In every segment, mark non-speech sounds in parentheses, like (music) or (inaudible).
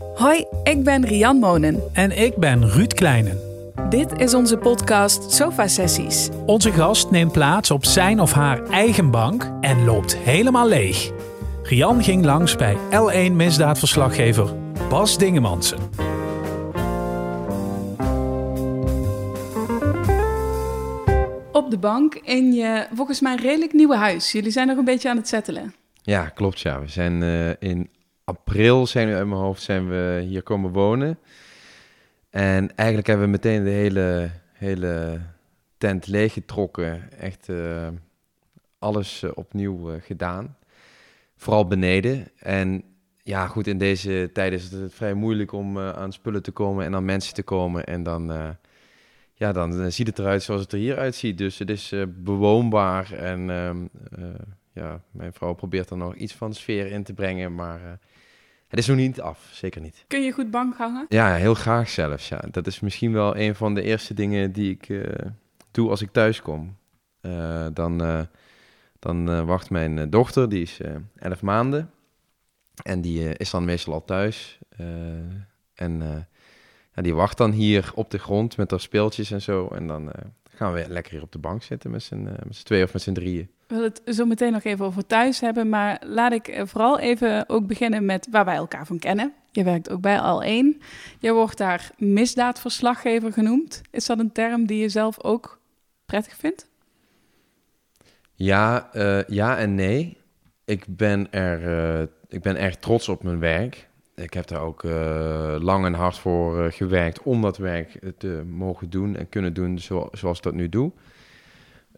Hoi, ik ben Rian Monen. En ik ben Ruud Kleinen. Dit is onze podcast Sofa Sessies. Onze gast neemt plaats op zijn of haar eigen bank en loopt helemaal leeg. Rian ging langs bij L1 misdaadverslaggever Bas Dingemansen. Op de bank in je volgens mij redelijk nieuwe huis. Jullie zijn nog een beetje aan het settelen. Ja, klopt ja. We zijn eh, in april, zijn we uit mijn hoofd, zijn we hier komen wonen. En eigenlijk hebben we meteen de hele, hele tent leeggetrokken. Echt eh, alles eh, opnieuw gedaan. Vooral beneden. En ja, goed, in deze tijd is het vrij moeilijk om aan spullen te komen en aan mensen te komen. En dan, ja, dan ziet het eruit zoals het er hier uitziet. Dus het is bewoonbaar en ehm, ja, mijn vrouw probeert er nog iets van sfeer in te brengen, maar het is nog niet af, zeker niet. Kun je goed bank hangen? Ja, heel graag zelfs. Ja. Dat is misschien wel een van de eerste dingen die ik uh, doe als ik thuis kom. Uh, dan dan wacht mijn dochter, die is 11 maanden. En die is dan meestal al thuis. en ja, die wacht dan hier op de grond met haar speeltjes en zo. En dan gaan we lekker hier op de bank zitten met z'n twee of met z'n drieën. We willen het zo meteen nog even over thuis hebben, maar laat ik eh, vooral even ook beginnen met waar wij elkaar van kennen. Je werkt ook bij Al1. Je wordt daar misdaadverslaggever genoemd. Is dat een term die je zelf ook prettig vindt? Ja, uh, ja en nee. Ik ben, er, uh, ik ben erg trots op mijn werk. Ik heb daar ook uh, lang en hard voor gewerkt om dat werk te mogen doen en kunnen doen zoals ik dat nu doe.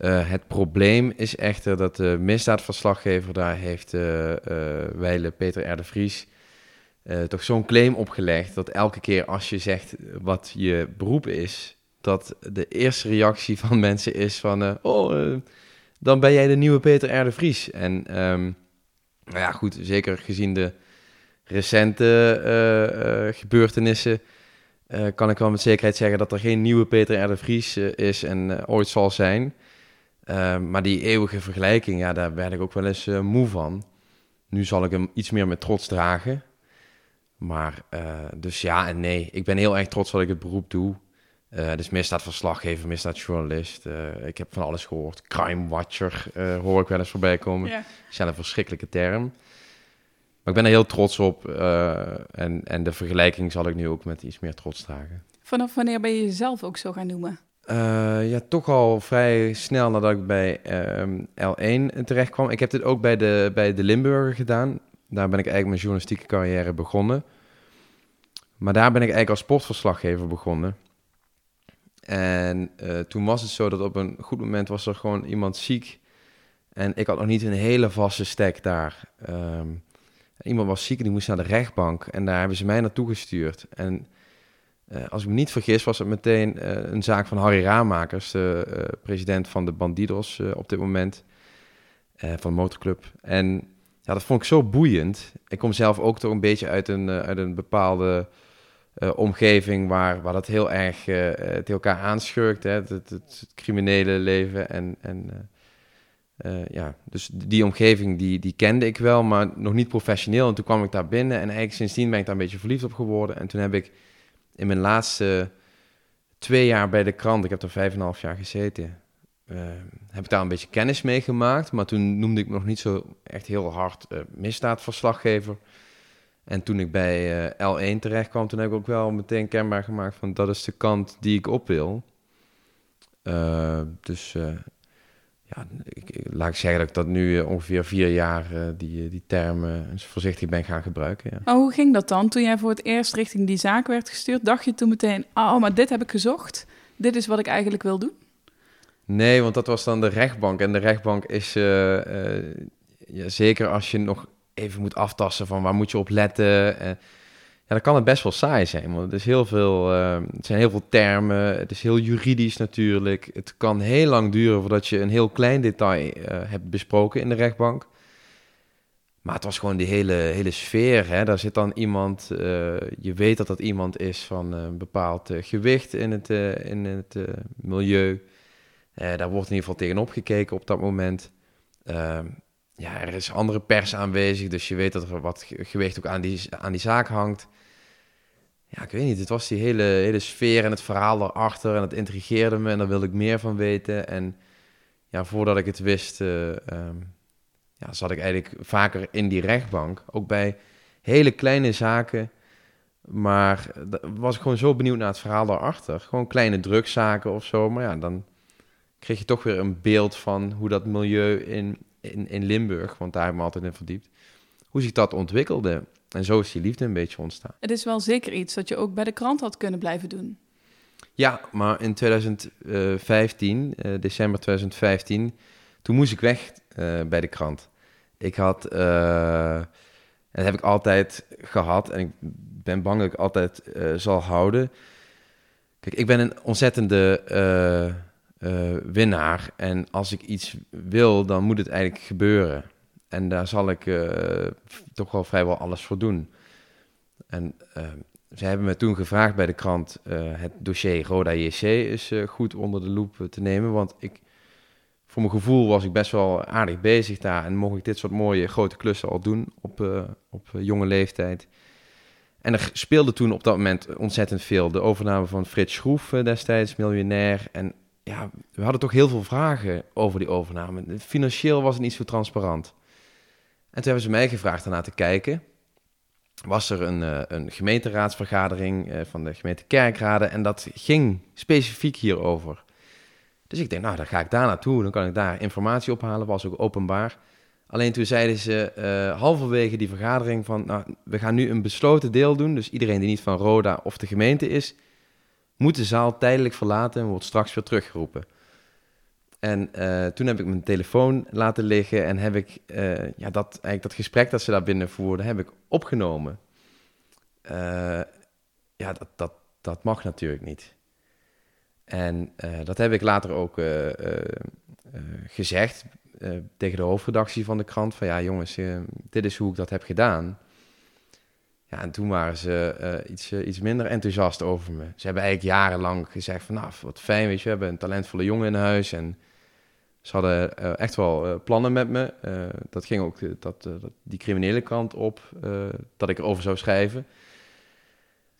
Het probleem is echter dat de misdaadverslaggever daar heeft uh, Weile Peter R. de Vries toch zo'n claim opgelegd dat elke keer als je zegt wat je beroep is, dat de eerste reactie van (laughs) mensen is van oh, dan ben jij de nieuwe Peter R. de Vries. En um, nou ja, goed, zeker gezien de recente gebeurtenissen kan ik wel met zekerheid zeggen dat er geen nieuwe Peter R. de Vries is en ooit zal zijn. Maar die eeuwige vergelijking, ja, daar werd ik ook wel eens uh, moe van. Nu zal ik hem iets meer met trots dragen. Maar uh, dus ja en nee. Ik ben heel erg trots dat ik het beroep doe. Uh, dus misdaadverslaggever, misdaadjournalist. ik heb van alles gehoord. Crime watcher hoor ik wel eens voorbij komen. Ja. is een verschrikkelijke term. Maar ik ben er heel trots op. en, en de vergelijking zal ik nu ook met iets meer trots dragen. Vanaf wanneer ben je jezelf ook zo gaan noemen? Uh, ja, toch al vrij snel nadat ik bij um, L1 terecht kwam. Ik heb dit ook bij de, bij de Limburger gedaan. Daar ben ik eigenlijk mijn journalistieke carrière begonnen. Maar daar ben ik eigenlijk als sportverslaggever begonnen. En uh, toen was het zo dat op een goed moment was er gewoon iemand ziek. En ik had nog niet een hele vaste stek daar. Um, iemand was ziek en die moest naar de rechtbank. En daar hebben ze mij naartoe gestuurd. En uh, als ik me niet vergis, was het meteen uh, een zaak van Harry Raamakers, de uh, president van de Bandidos op dit moment, van de motorclub. En ja, dat vond ik zo boeiend. Ik kom zelf ook toch een beetje uit een, uit een bepaalde omgeving waar, waar dat heel erg tegen elkaar aanschurkt, hè? Het, het, het, criminele leven. En, en ja, dus die omgeving die, die kende ik wel, maar nog niet professioneel. En toen kwam ik daar binnen en eigenlijk sindsdien ben ik daar een beetje verliefd op geworden. En toen heb ik in mijn laatste twee jaar bij de krant, ik heb er vijf en een half jaar gezeten, uh, heb ik daar een beetje kennis mee gemaakt. Maar toen noemde ik me nog niet zo echt heel hard uh, misdaadverslaggever. En toen ik bij uh, L1 terecht kwam, toen heb ik ook wel meteen kenbaar gemaakt van dat is de kant die ik op wil. dus ja, ik, laat ik zeggen dat ik dat nu eh, ongeveer vier jaar uh, die, die termen voorzichtig ben gaan gebruiken. Ja. Maar hoe ging dat dan? Toen jij voor het eerst richting die zaak werd gestuurd, dacht je toen meteen, oh, maar dit heb ik gezocht. Dit is wat ik eigenlijk wil doen? Nee, want dat was dan de rechtbank. En de rechtbank is, uh, ja, zeker als je nog even moet aftasten van waar moet je op letten dan kan het best wel saai zijn. Want het, is heel veel, uh, het zijn heel veel termen. Het is heel juridisch natuurlijk. Het kan heel lang duren voordat je een heel klein detail uh, hebt besproken in de rechtbank. Maar het was gewoon die hele, hele sfeer. Hè? Daar zit dan iemand, uh, je weet dat dat iemand is van een bepaald gewicht in het, in het milieu. daar wordt in ieder geval tegenop gekeken op dat moment. Ehm, ja, er is andere pers aanwezig, dus je weet dat er wat gewicht ook aan die, aan die zaak hangt. Ja, ik weet niet, het was die hele, hele sfeer en het verhaal daarachter en het intrigeerde me en daar wilde ik meer van weten. En ja, voordat ik het wist, uh, ja, zat ik eigenlijk vaker in die rechtbank, ook bij hele kleine zaken. Maar was ik gewoon zo benieuwd naar het verhaal daarachter. Gewoon kleine drugszaken of zo. Maar ja, dan kreeg je toch weer een beeld van hoe dat milieu in, in, in Limburg, want daar heb ik me altijd in verdiept, hoe zich dat ontwikkelde. En zo is die liefde een beetje ontstaan. Het is wel zeker iets dat je ook bij de krant had kunnen blijven doen. Ja, maar in 2015, uh, december 2015, toen moest ik weg uh, bij de krant. Ik had, uh, dat heb ik altijd gehad en ik ben bang dat ik altijd zal houden. Kijk, ik ben een ontzettende winnaar en als ik iets wil, dan moet het eigenlijk gebeuren. En daar zal ik uh, toch wel vrijwel alles voor doen. En uh, ze hebben me toen gevraagd bij de krant uh, het dossier Roda JC is goed onder de loep te nemen. Want ik, voor mijn gevoel was ik best wel aardig bezig daar. En mocht ik dit soort mooie grote klussen al doen op, op jonge leeftijd. En er speelde toen op dat moment ontzettend veel. De overname van Frits Schroef destijds, miljonair. En ja, we hadden toch heel veel vragen over die overname. Financieel was het niet zo transparant. En toen hebben ze mij gevraagd ernaar te kijken. Was er een, uh, een gemeenteraadsvergadering uh, van de gemeente Kerkrade en dat ging specifiek hierover. Dus ik denk, nou, dan ga ik daar naartoe, dan kan ik daar informatie ophalen, was ook openbaar. Alleen toen zeiden ze uh, halverwege die vergadering van, nou, we gaan nu een besloten deel doen, dus iedereen die niet van Roda of de gemeente is, moet de zaal tijdelijk verlaten en wordt straks weer teruggeroepen. En uh, toen heb ik mijn telefoon laten liggen en heb ik uh, ja, dat, eigenlijk dat gesprek dat ze daar binnen voerden, heb ik opgenomen. Uh, ja, dat, dat, dat mag natuurlijk niet. En dat heb ik later ook gezegd tegen de hoofdredactie van de krant. Van ja jongens, dit is hoe ik dat heb gedaan. Ja, en toen waren ze iets, iets minder enthousiast over me. Ze hebben eigenlijk jarenlang gezegd van nou, wat fijn, weet je, we hebben een talentvolle jongen in huis en... Ze hadden uh, echt wel uh, plannen met me. Uh, dat ging ook dat, dat, die criminele kant op, dat ik erover zou schrijven.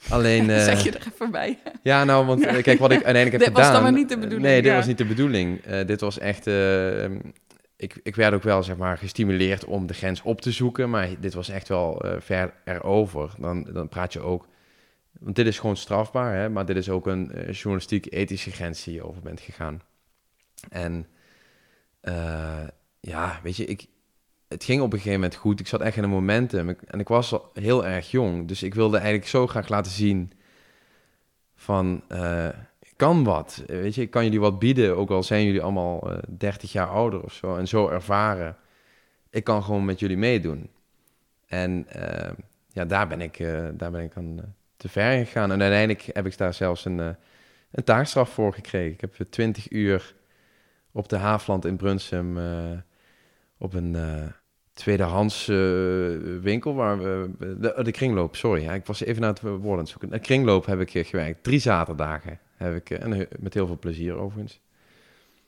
Alleen... (laughs) zeg je er even bij. ja, nou, want kijk, wat ik (laughs) uiteindelijk heb dit gedaan... Dit was dan maar niet de bedoeling. Nee, dit ja. was niet de bedoeling. dit was echt... ik, ik werd ook wel, zeg maar, gestimuleerd om de grens op te zoeken. Maar dit was echt wel ver erover. Dan, dan praat je ook... Want dit is gewoon strafbaar, hè. Maar dit is ook een journalistiek-ethische grens die je over bent gegaan. En... Uh, ja, weet je, ik, het ging op een gegeven moment goed. Ik zat echt in een momentum en ik was heel erg jong. Dus ik wilde eigenlijk zo graag laten zien van, ik kan wat. Weet je, ik kan jullie wat bieden, ook al zijn jullie allemaal uh, 30 jaar ouder of zo. En zo ervaren. Ik kan gewoon met jullie meedoen. En ja, daar ben ik, daar ben ik aan te ver gegaan. En uiteindelijk heb ik daar zelfs een, een taakstraf voor gekregen. Ik heb 20 uur op de Haafland in Brunsum uh, op een uh, tweedehands uh, winkel waar we de, de, kringloop, sorry, ja, ik was even naar het woord aan zoeken. De kringloop heb ik gewerkt, drie zaterdagen heb ik en met heel veel plezier overigens.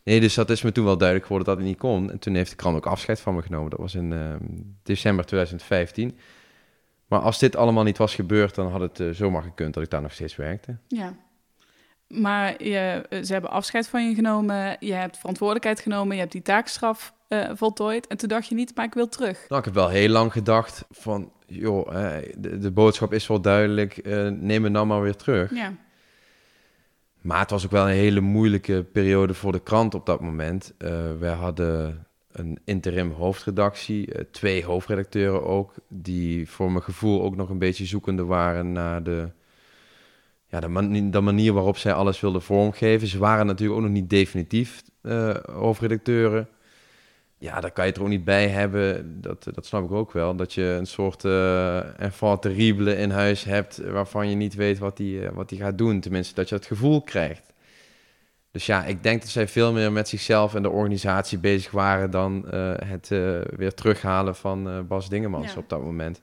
Nee, dus dat is me toen wel duidelijk geworden dat het niet kon. En toen heeft de krant ook afscheid van me genomen. Dat was in december 2015. Maar als dit allemaal niet was gebeurd, dan had het zomaar gekund dat ik daar nog steeds werkte. Ja, maar je, ze hebben afscheid van je genomen, je hebt verantwoordelijkheid genomen, je hebt die taakstraf uh, voltooid. En toen dacht je niet, maar ik wil terug. Nou, ik heb wel heel lang gedacht van, joh, de, de boodschap is wel duidelijk, uh, neem me nou maar weer terug. Ja. Maar het was ook wel een hele moeilijke periode voor de krant op dat moment. Uh, wij hadden een interim hoofdredactie, twee hoofdredacteuren ook, die voor mijn gevoel ook nog een beetje zoekende waren naar de ja, de, man, de, manier waarop zij alles wilden vormgeven. Ze waren natuurlijk ook nog niet definitief uh, hoofdredacteuren. Ja, daar kan je het er ook niet bij hebben. Dat, dat snap ik ook wel. Dat je een soort uh, enfant terrible in huis hebt... waarvan je niet weet wat die, uh, wat die gaat doen. Tenminste, dat je het gevoel krijgt. Dus ja, ik denk dat zij veel meer met zichzelf en de organisatie bezig waren... dan het weer terughalen van Bas Dingemans ja. op dat moment.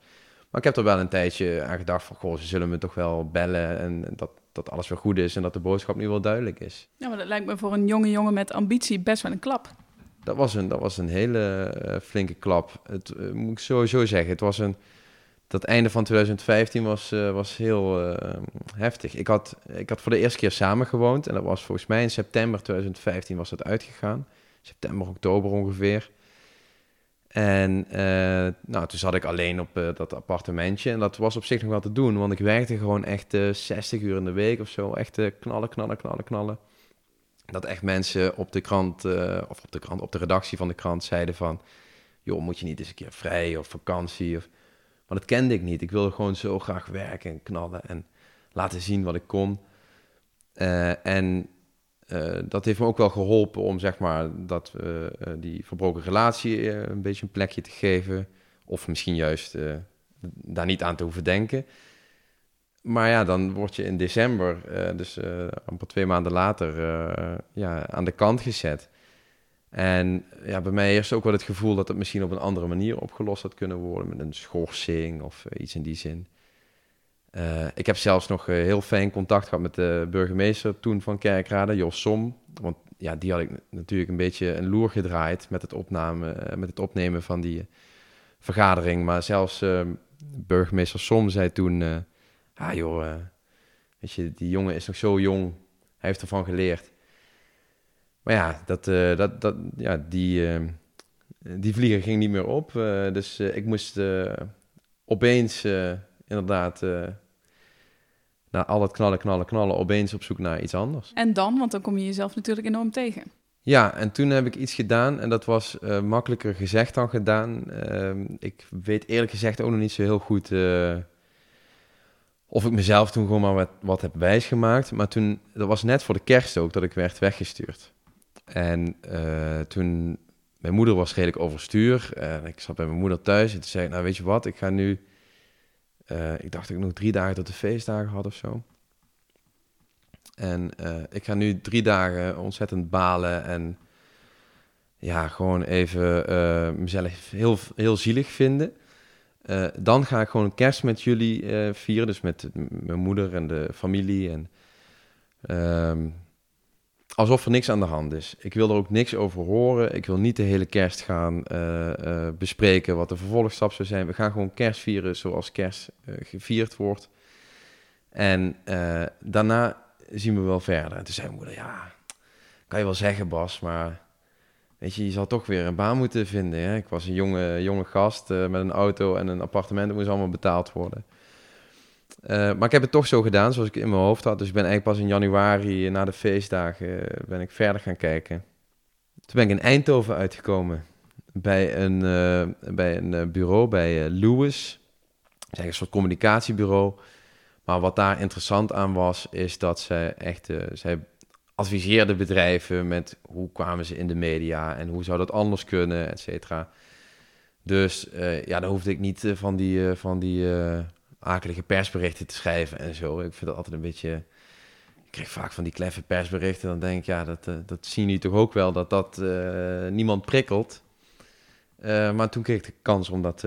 Maar ik heb er wel een tijdje aan gedacht van... goh, ze zullen me toch wel bellen en dat, dat alles weer goed is... en dat de boodschap nu wel duidelijk is. Ja, maar dat lijkt me voor een jonge jongen met ambitie best wel een klap. Dat was een, dat was een hele uh, flinke klap. Het uh, moet ik sowieso zeggen. Het was een dat einde van 2015 was, uh, was heel heftig. Ik had, ik had voor de eerste keer samen gewoond. En dat was volgens mij in september 2015 was dat uitgegaan. September, oktober ongeveer. En uh, nou, toen zat ik alleen op dat appartementje. En dat was op zich nog wel te doen. Want ik werkte gewoon echt 60 uur in de week of zo. Echt knallen, knallen, knallen, knallen. Dat echt mensen op de krant, of op de krant, op de redactie van de krant zeiden van... joh, moet je niet eens een keer vrij of vakantie of maar dat kende ik niet. Ik wilde gewoon zo graag werken en knallen en laten zien wat ik kon. En uh, dat heeft me ook wel geholpen om zeg maar dat uh, die verbroken relatie een beetje een plekje te geven. Of misschien juist daar niet aan te hoeven denken. Maar ja, dan word je in december, dus amper twee maanden later, ja, aan de kant gezet. En ja, bij mij eerst ook wel het gevoel dat het misschien op een andere manier opgelost had kunnen worden, met een schorsing of eh, iets in die zin. Uh, ik heb zelfs nog uh, heel fijn contact gehad met de burgemeester toen van Kerkrade, Jos Som. Want ja, die had ik natuurlijk een beetje een loer gedraaid met het, opname, met het opnemen van die vergadering. Maar zelfs burgemeester Som zei toen, ah joh, weet je, die jongen is nog zo jong, hij heeft ervan geleerd. Maar ja, dat, dat, dat, ja die, uh, die vlieger ging niet meer op. Dus ik moest opeens inderdaad na al het knallen, knallen, knallen, opeens op zoek naar iets anders. En dan? Want dan kom je jezelf natuurlijk enorm tegen. Ja, en toen heb ik iets gedaan en dat was makkelijker gezegd dan gedaan. Ehm, ik weet eerlijk gezegd ook nog niet zo heel goed of ik mezelf toen gewoon maar wat, wat heb wijsgemaakt. Maar toen, dat was net voor de kerst ook, dat ik werd weggestuurd. En uh, toen, mijn moeder was redelijk overstuur. En ik zat bij mijn moeder thuis en toen zei ik, nou weet je wat, ik ga nu... Uh, ik dacht ik nog drie dagen tot de feestdagen had of zo. En uh, ik ga nu drie dagen ontzettend balen en ja, gewoon even mezelf heel, heel zielig vinden. dan ga ik gewoon kerst met jullie vieren, dus met mijn moeder en de familie. En ehm, alsof er niks aan de hand is. Ik wil er ook niks over horen. Ik wil niet de hele kerst gaan uh, bespreken wat de vervolgstap zou zijn. We gaan gewoon kerst vieren zoals kerst uh, gevierd wordt. En daarna zien we wel verder. En toen zei mijn moeder, ja, kan je wel zeggen Bas, maar weet je, je zal toch weer een baan moeten vinden. Hè? Ik was een jonge, jonge gast met een auto en een appartement, dat moest allemaal betaald worden. Uh, maar ik heb het toch zo gedaan, zoals ik in mijn hoofd had. Dus ik ben eigenlijk pas in januari, eh, na de feestdagen, eh, ben ik verder gaan kijken. Toen ben ik in Eindhoven uitgekomen. Bij een, uh, bij een bureau, bij Lewis. Dat een soort communicatiebureau. Maar wat daar interessant aan was, is dat zij echt... zij adviseerden bedrijven met hoe kwamen ze in de media... en hoe zou dat anders kunnen, et cetera. Dus ja, dan hoefde ik niet van die... van die akelige persberichten te schrijven en zo. Ik vind dat altijd een beetje... Ik krijg vaak van die kleffe persberichten. Dan denk ik, ja, dat, uh, dat zien jullie toch ook wel, dat dat uh, niemand prikkelt. Uh, maar toen kreeg ik de kans om dat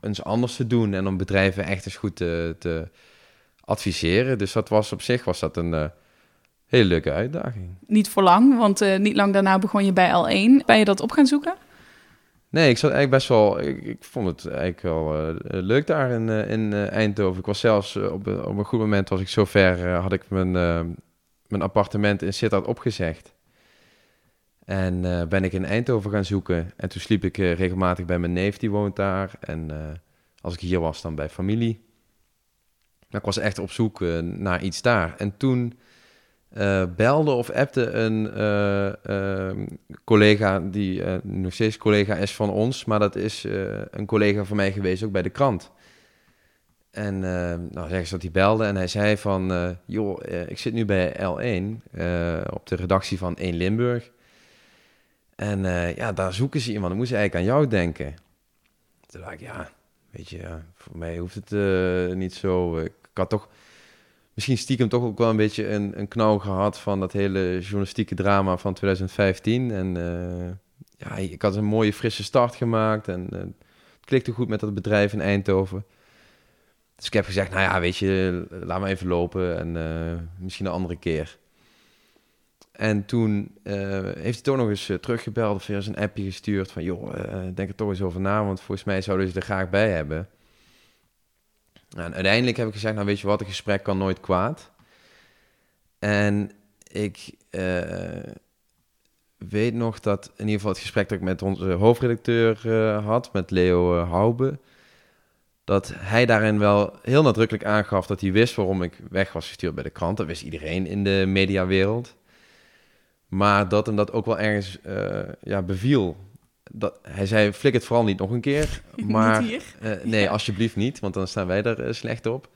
eens anders te doen en om bedrijven echt eens goed te, te adviseren. Dus dat was op zich was dat een hele leuke uitdaging. Niet voor lang, want niet lang daarna begon je bij L1. Ben je dat op gaan zoeken? Nee, ik zat eigenlijk best wel. Ik, ik vond het eigenlijk wel uh, leuk daar in, uh, in Eindhoven. Ik was zelfs op, op een goed moment, was ik zover, had ik mijn, mijn appartement in Sittard opgezegd. En ben ik in Eindhoven gaan zoeken. En toen sliep ik regelmatig bij mijn neef, die woont daar. En als ik hier was, dan bij familie. Maar ik was echt op zoek naar iets daar. En toen uh, belde of appte een uh, collega, die nog steeds collega is van ons, maar dat is een collega van mij geweest, ook bij de krant. En nou, zeggen ze dat hij belde en hij zei van, joh, ik zit nu bij L1 op de redactie van 1 Limburg. En ja, daar zoeken ze iemand, dan moest eigenlijk aan jou denken. Toen dacht ik, ja, weet je, voor mij hoeft het niet zo. Ik had toch misschien stiekem toch ook wel een beetje een, een knauw gehad van dat hele journalistieke drama van 2015. En uh, ja, ik had een mooie frisse start gemaakt en uh, het klikte goed met dat bedrijf in Eindhoven. Dus ik heb gezegd, nou ja, weet je, laat me even lopen en uh, misschien een andere keer. En toen heeft hij toch nog eens teruggebeld of weer een appje gestuurd van... joh, denk er toch eens over na, want volgens mij zouden ze er graag bij hebben. En uiteindelijk heb ik gezegd, nou weet je wat, een gesprek kan nooit kwaad. En ik eh, weet nog dat in ieder geval het gesprek dat ik met onze hoofdredacteur uh, had, met Leo uh, dat hij daarin wel heel nadrukkelijk aangaf dat hij wist waarom ik weg was gestuurd bij de krant. Dat wist iedereen in de mediawereld. Maar dat hem dat ook wel ergens ja, beviel. Dat, hij zei, flik het vooral niet nog een keer. (laughs) Maar, nee, alsjeblieft niet, want dan staan wij er slecht op.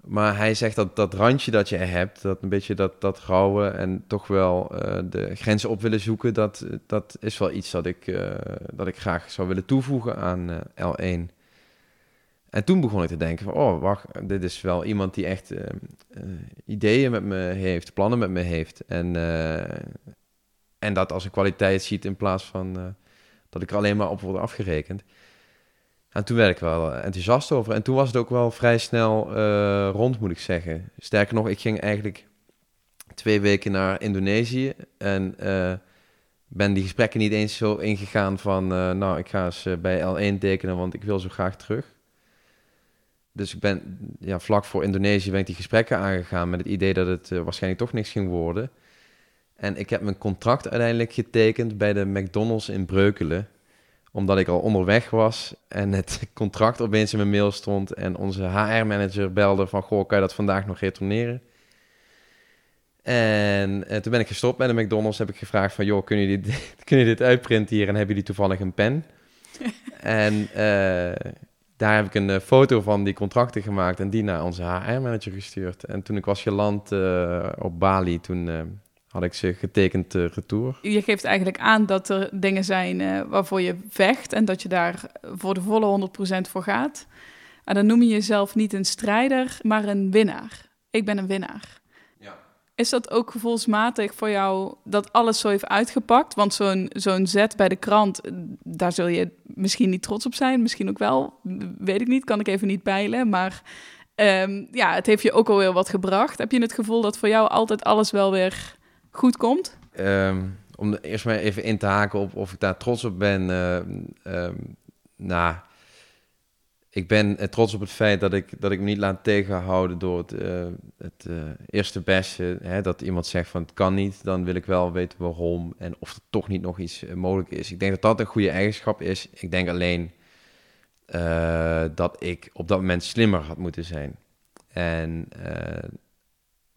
Maar hij zegt dat dat randje dat je hebt, dat een beetje dat, dat rauwe en toch wel uh, de grenzen op willen zoeken, dat, dat is wel iets dat ik, dat ik graag zou willen toevoegen aan uh, L1. En toen begon ik te denken van, oh wacht, dit is wel iemand die echt ideeën met me heeft, plannen met me heeft. En, en dat als een kwaliteit ziet in plaats van dat ik er alleen maar op word afgerekend. En toen werd ik wel enthousiast over. En toen was het ook wel vrij snel uh, rond, moet ik zeggen. Sterker nog, ik ging eigenlijk twee weken naar Indonesië. En uh, ben die gesprekken niet eens zo ingegaan van... Nou, ik ga eens bij L1 tekenen, want ik wil zo graag terug. Dus ik ben ja, vlak voor Indonesië ben ik die gesprekken aangegaan... met het idee dat het waarschijnlijk toch niks ging worden. En ik heb mijn contract uiteindelijk getekend bij de McDonald's in Breukelen omdat ik al onderweg was en het (laughs) contract opeens in mijn mail stond en onze HR-manager belde van, goh, kan je dat vandaag nog retourneren? En, en, toen ben ik gestopt bij de McDonald's, heb ik gevraagd van, joh, kun je dit, (laughs) kun je dit uitprinten hier en hebben jullie toevallig een pen? (laughs) en uh, daar heb ik een uh, foto van die contracten gemaakt en die naar onze HR-manager gestuurd. En toen ik was geland uh, op Bali, toen had ik ze getekend uh, retour. Je geeft eigenlijk aan dat er dingen zijn uh, waarvoor je vecht en dat je daar voor de volle 100% voor gaat. En dan noem je jezelf niet een strijder, maar een winnaar. Ik ben een winnaar. Ja. Is dat ook gevoelsmatig voor jou dat alles zo heeft uitgepakt? Want zo'n zo'n zet bij de krant, daar zul je misschien niet trots op zijn. Misschien ook wel, weet ik niet, kan ik even niet peilen. Maar um, ja, het heeft je ook alweer wat gebracht. Heb je het gevoel dat voor jou altijd alles wel weer goed komt? Um, om eerst maar even in te haken op of ik daar trots op ben. Uh, nou, ik ben eh, trots op het feit dat ik, dat ik me niet laat tegenhouden door het, uh, het uh, eerste beste. Hè, dat iemand zegt van het kan niet, dan wil ik wel weten waarom en of er toch niet nog iets mogelijk is. Ik denk dat dat een goede eigenschap is. Ik denk alleen dat ik op dat moment slimmer had moeten zijn. En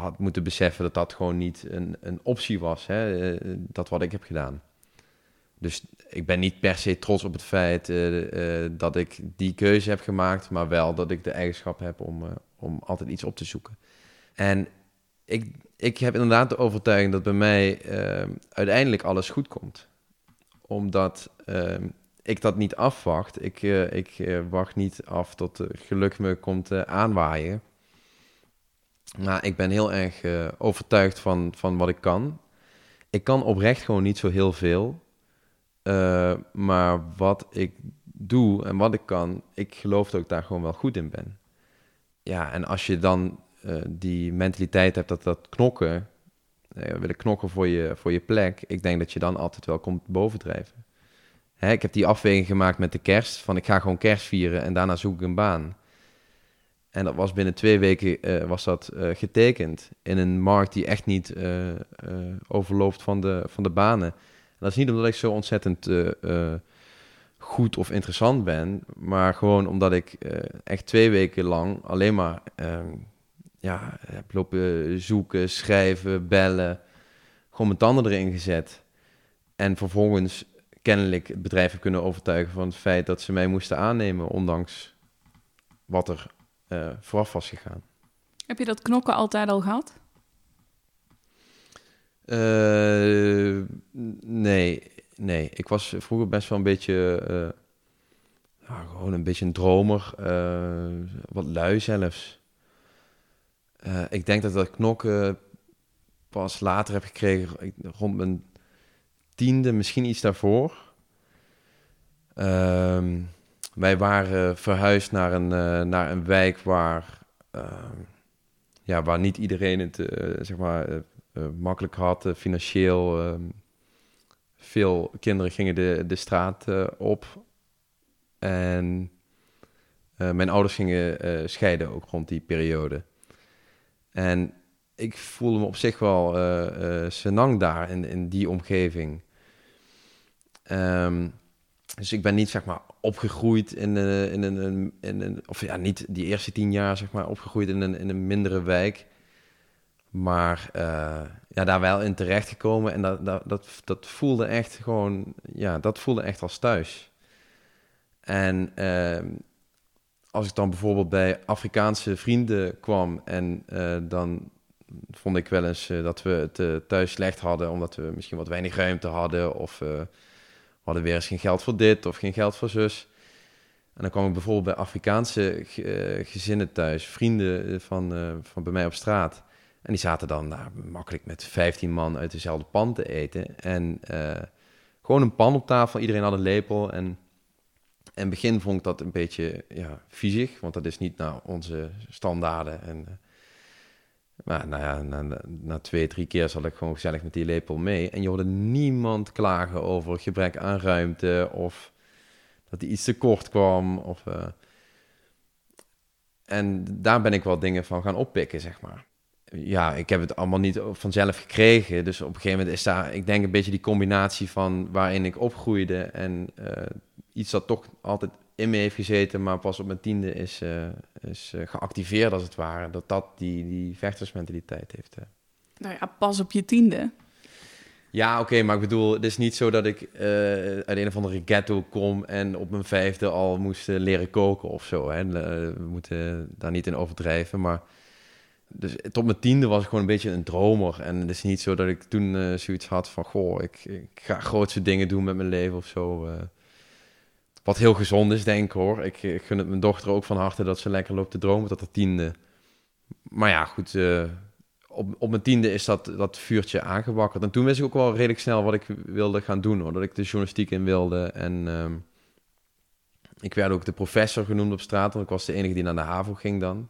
had moeten beseffen dat dat gewoon niet een, een optie was, hè, eh, dat wat ik heb gedaan. Dus ik ben niet per se trots op het feit uh, uh, dat ik die keuze heb gemaakt, maar wel dat ik de eigenschap heb om, om altijd iets op te zoeken. En ik, ik heb inderdaad de overtuiging dat bij mij uiteindelijk alles goed komt. Omdat ik dat niet afwacht. Ik, ik wacht niet af tot geluk me komt aanwaaien. Maar ik ben heel erg uh, overtuigd van, van wat ik kan. Ik kan oprecht gewoon niet zo heel veel. Uh, maar wat ik doe en wat ik kan, ik geloof dat ik daar gewoon wel goed in ben. Ja, en als je dan uh, die mentaliteit hebt dat dat knokken, willen knokken voor je, voor je plek, ik denk dat je dan altijd wel komt bovendrijven. Hè, ik heb die afweging gemaakt met de kerst, van ik ga gewoon kerst vieren en daarna zoek ik een baan. En dat was binnen twee weken uh, was dat uh, getekend in een markt die echt niet uh, overloopt van de, van de banen. En dat is niet omdat ik zo ontzettend goed of interessant ben, maar gewoon omdat ik echt twee weken lang alleen maar ehm, ja, heb lopen zoeken, schrijven, bellen, gewoon mijn tanden erin gezet. En vervolgens kennelijk het bedrijf heb kunnen overtuigen van het feit dat ze mij moesten aannemen, ondanks wat er uh, vooraf was gegaan. Heb je dat knokken altijd al gehad? Uh, nee, nee. Ik was vroeger best wel een beetje, uh, ja, gewoon een beetje een dromer, wat lui zelfs. ik denk dat dat knokken pas later heb gekregen, rond mijn tiende, misschien iets daarvoor. Ehm, wij waren verhuisd naar een, uh, naar een wijk waar, uh, ja, waar niet iedereen het uh, zeg maar, makkelijk had, financieel. Ehm, veel kinderen gingen de, de straat op. En mijn ouders gingen scheiden ook rond die periode. En ik voelde me op zich wel senang daar in, in die omgeving. Um, dus ik ben niet zeg maar opgegroeid in een, in een, in een, of ja, niet die eerste tien jaar zeg maar opgegroeid in een, in een mindere wijk. Maar uh, ja, daar wel in terecht gekomen en dat, dat, dat, dat voelde echt gewoon, ja, dat voelde echt als thuis. En uh, als ik dan bijvoorbeeld bij Afrikaanse vrienden kwam en uh, dan vond ik wel eens dat we het thuis slecht hadden, omdat we misschien wat weinig ruimte hadden of hadden weer eens geen geld voor dit of geen geld voor zus. En dan kwam ik bijvoorbeeld bij Afrikaanse eh, gezinnen thuis, vrienden eh, van, uh, van bij mij op straat. En die zaten dan nou, makkelijk met 15 man uit dezelfde pan te eten. En gewoon een pan op tafel, iedereen had een lepel. En in het begin vond ik dat een beetje ja, viezig, want dat is niet naar onze standaarden. En maar nou na, na, twee, drie keer zat ik gewoon gezellig met die lepel mee. En je hoorde niemand klagen over gebrek aan ruimte of dat hij iets te kort kwam. Of, uh... En daar ben ik wel dingen van gaan oppikken, zeg maar. Ja, ik heb het allemaal niet vanzelf gekregen. Dus op een gegeven moment is daar, ik denk, een beetje die combinatie van waarin ik opgroeide en uh, iets dat toch altijd in me heeft gezeten, maar pas op mijn tiende is, uh, is uh, geactiveerd als het ware. Dat dat die, die vechtersmentaliteit heeft. Uh. Nou ja, pas op je tiende. Ja, oké, maar ik bedoel, het is niet zo dat ik uit een of andere ghetto kom en op mijn vijfde al moest leren koken of zo. Hè. We moeten daar niet in overdrijven, maar... Dus tot mijn tiende was ik gewoon een beetje een dromer. En het is niet zo dat ik toen zoiets had van... Goh, ik, ik ga grootste dingen doen met mijn leven of zo. Wat heel gezond is, denk ik hoor. Ik, ik gun het mijn dochter ook van harte dat ze lekker loopt te dromen tot de tiende. Maar ja, goed. Uh, op, op mijn tiende is dat, dat vuurtje aangewakkerd. En toen wist ik ook wel redelijk snel wat ik wilde gaan doen. Hoor. Dat ik de journalistiek in wilde. En uh, ik werd ook de professor genoemd op straat. Want ik was de enige die naar de HAVO ging dan.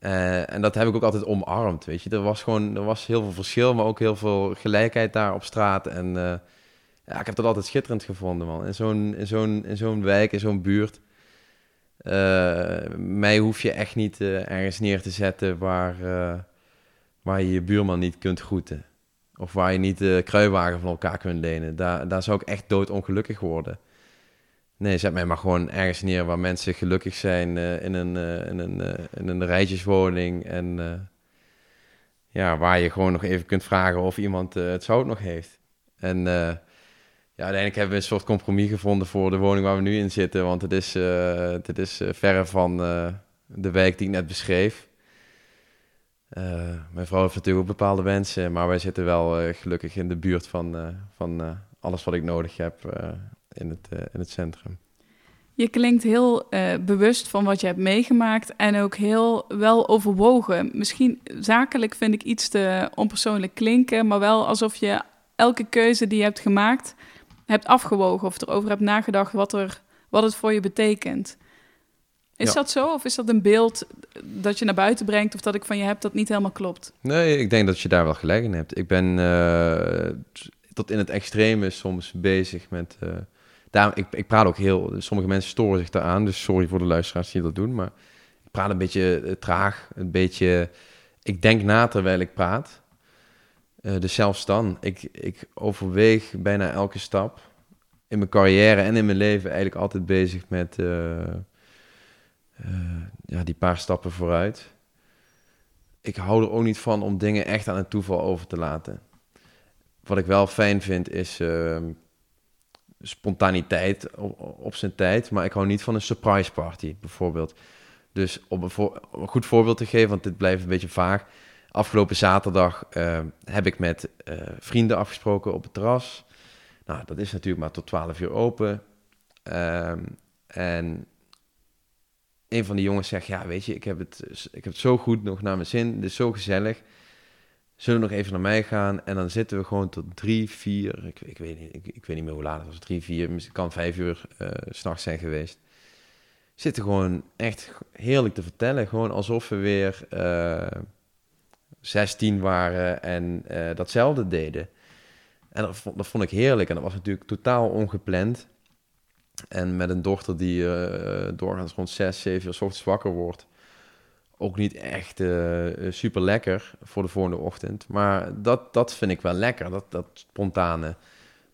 Uh, en dat heb ik ook altijd omarmd, weet je. Er was gewoon er was heel veel verschil, maar ook heel veel gelijkheid daar op straat. En ja, ik heb dat altijd schitterend gevonden, man. In zo'n, zo'n, zo'n wijk, in zo'n buurt. Uh, mij hoef je echt niet uh, ergens neer te zetten waar, uh, waar je je buurman niet kunt groeten. Of waar je niet de kruiwagen van elkaar kunt lenen. Daar, daar zou ik echt doodongelukkig worden. Nee, zet mij maar gewoon ergens neer waar mensen gelukkig zijn in, een, in, een, in een rijtjeswoning. En ja, waar je gewoon nog even kunt vragen of iemand het zout nog heeft. En ja, uiteindelijk hebben we een soort compromis gevonden voor de woning waar we nu in zitten. Want het is, uh, het is uh, verre van uh, de wijk die ik net beschreef. mijn vrouw heeft natuurlijk ook bepaalde wensen, maar wij zitten wel gelukkig in de buurt van, van alles wat ik nodig heb in, het, in het centrum. Je klinkt heel bewust van wat je hebt meegemaakt en ook heel wel overwogen. Misschien zakelijk vind ik iets te onpersoonlijk klinken, maar wel alsof je elke keuze die je hebt gemaakt hebt afgewogen of erover hebt nagedacht wat, er, wat het voor je betekent. Is dat zo? Of is dat een beeld dat je naar buiten brengt of dat ik van je heb dat niet helemaal klopt? Nee, ik denk dat je daar wel gelijk in hebt. Ik ben uh, tot in het extreme soms bezig met. Uh, daar, ik, ik praat ook heel. Sommige mensen storen zich daaraan, dus sorry voor de luisteraars die dat doen. Maar ik praat een beetje uh, traag, een beetje. Ik denk na terwijl ik praat. Uh, dus zelfs dan, ik, ik overweeg bijna elke stap in mijn carrière en in mijn leven eigenlijk altijd bezig met uh, uh, ja, die paar stappen vooruit. Ik hou er ook niet van om dingen echt aan het toeval over te laten. Wat ik wel fijn vind is ehm, spontaniteit op, zijn tijd, maar ik hou niet van een surprise party bijvoorbeeld. Dus om een, om een goed voorbeeld te geven, want dit blijft een beetje vaag Afgelopen zaterdag uh, heb ik met uh, vrienden afgesproken op het terras. Nou, dat is natuurlijk maar tot 12 uur open. Um, en een van die jongens zegt: Ja, weet je, ik heb het, ik heb het zo goed nog naar mijn zin. Het is zo gezellig. Zullen we nog even naar mij gaan? En dan zitten we gewoon tot drie, vier. Ik, ik weet, niet, ik, ik, weet niet meer hoe laat het was. Drie, vier, misschien kan vijf uur uh, s'nachts zijn geweest. Zitten gewoon echt heerlijk te vertellen. Gewoon alsof we weer 16 waren en uh, datzelfde deden. En dat vond, dat vond, ik heerlijk. En dat was natuurlijk totaal ongepland. En met een dochter die uh, doorgaans rond 6, 7 uur s ochtends wakker wordt. Ook niet echt uh, super lekker voor de volgende ochtend. Maar dat, dat vind ik wel lekker, dat, dat spontane.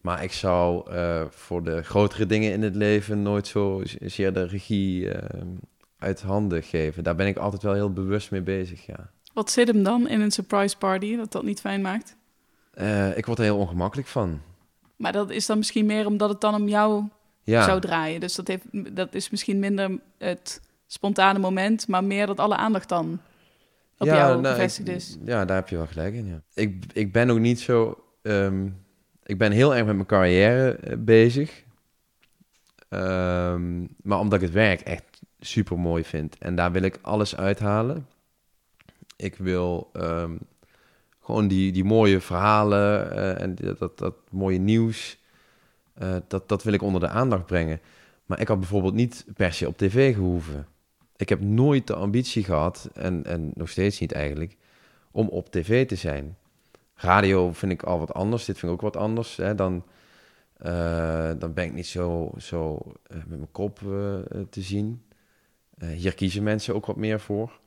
Maar ik zou voor de grotere dingen in het leven nooit zo zeer de regie uit handen geven. Daar ben ik altijd wel heel bewust mee bezig, ja. Wat zit hem dan in een surprise party dat dat niet fijn maakt? Uh, ik word er heel ongemakkelijk van. Maar dat is dan misschien meer omdat het dan om jou ja. zou draaien. Dus dat, heeft, dat is misschien minder het spontane moment, maar meer dat alle aandacht dan op ja, jou nou, gevestigd is. Ja, daar heb je wel gelijk in, ja. Ik, ik ben ook niet zo... Um, ik ben heel erg met mijn carrière uh, bezig. Um, maar omdat ik het werk echt super mooi vind. En daar wil ik alles uithalen. Ik wil um, gewoon die, die mooie verhalen uh, en dat, dat, dat, mooie nieuws, uh, dat, dat wil ik onder de aandacht brengen. Maar ik had bijvoorbeeld niet per se op tv gehoeven. Ik heb nooit de ambitie gehad, en, en nog steeds niet eigenlijk, om op tv te zijn. Radio vind ik al wat anders, dit vind ik ook wat anders. Hè, dan, uh, dan ben ik niet zo, zo met mijn kop te zien. hier kiezen mensen ook wat meer voor.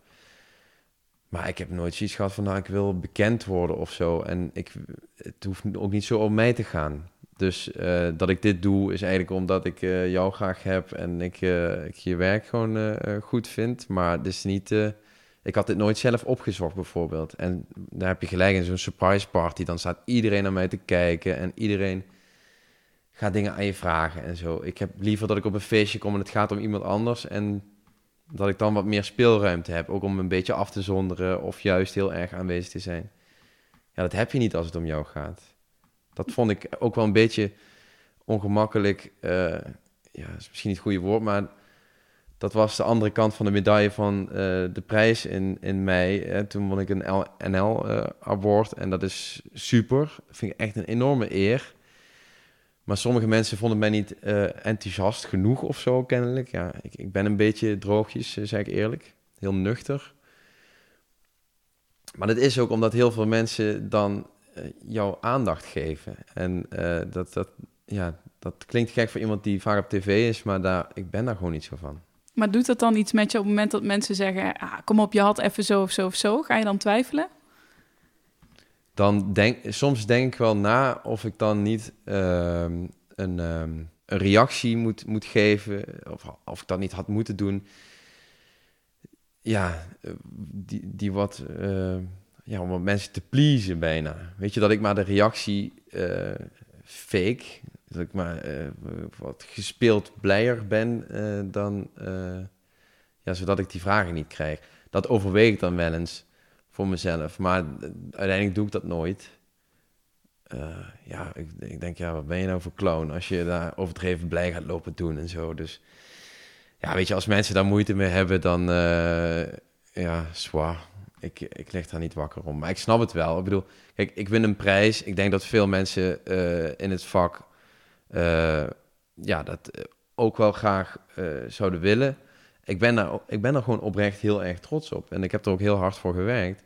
Maar ik heb nooit zoiets gehad van, nou, ik wil bekend worden of zo. En ik, het hoeft ook niet zo om mij te gaan. Dus uh, dat ik dit doe, is eigenlijk omdat ik uh, jou graag heb en ik, uh, ik je werk gewoon goed vind. Maar het is niet, ik had dit nooit zelf opgezocht bijvoorbeeld. En daar heb je gelijk in zo'n surprise party. Dan staat iedereen naar mij te kijken en iedereen gaat dingen aan je vragen en zo. Ik heb liever dat ik op een feestje kom en het gaat om iemand anders. En dat ik dan wat meer speelruimte heb, ook om een beetje af te zonderen of juist heel erg aanwezig te zijn. Ja, dat heb je niet als het om jou gaat. Dat vond ik ook wel een beetje ongemakkelijk. Uh, ja, is misschien niet het goede woord, maar dat was de andere kant van de medaille van uh, de prijs in, in mei. Hè. Toen won ik een NL-award uh, en dat is super. Dat vind ik echt een enorme eer. Maar sommige mensen vonden mij niet uh, enthousiast genoeg of zo, kennelijk. Ja, ik, ik ben een beetje droogjes, uh, zeg ik eerlijk. Heel nuchter. Maar dat is ook omdat heel veel mensen dan uh, jou aandacht geven. En dat, dat, ja, dat klinkt gek voor iemand die vaak op tv is, maar daar, ik ben daar gewoon niet zo van. Maar doet dat dan iets met je op het moment dat mensen zeggen... Ah, kom op, je had even zo of zo of zo? Ga je dan twijfelen? Dan denk soms denk ik wel na of ik dan niet um, een, um, een reactie moet, moet geven, of, of ik dat niet had moeten doen. Ja, die, die wat, uh, ja, om wat mensen te pleasen bijna. Weet je, dat ik maar de reactie uh, fake, dat ik maar wat gespeeld blijer ben dan, ja, zodat ik die vragen niet krijg. Dat overweeg ik dan wel eens voor mezelf. Maar uiteindelijk doe ik dat nooit. Uh, ja, ik, ik, denk, ja, wat ben je nou voor clown als je daar overdreven blij gaat lopen doen en zo. Dus ja, weet je, als mensen daar moeite mee hebben, dan uh, ja, zwaar. Ik, ik lig daar niet wakker om. Maar ik snap het wel. Ik bedoel, kijk, ik win een prijs. Ik denk dat veel mensen uh, in het vak ja, dat ook wel graag zouden willen ik ben, daar, ik ben daar gewoon oprecht heel erg trots op. En ik heb er ook heel hard voor gewerkt.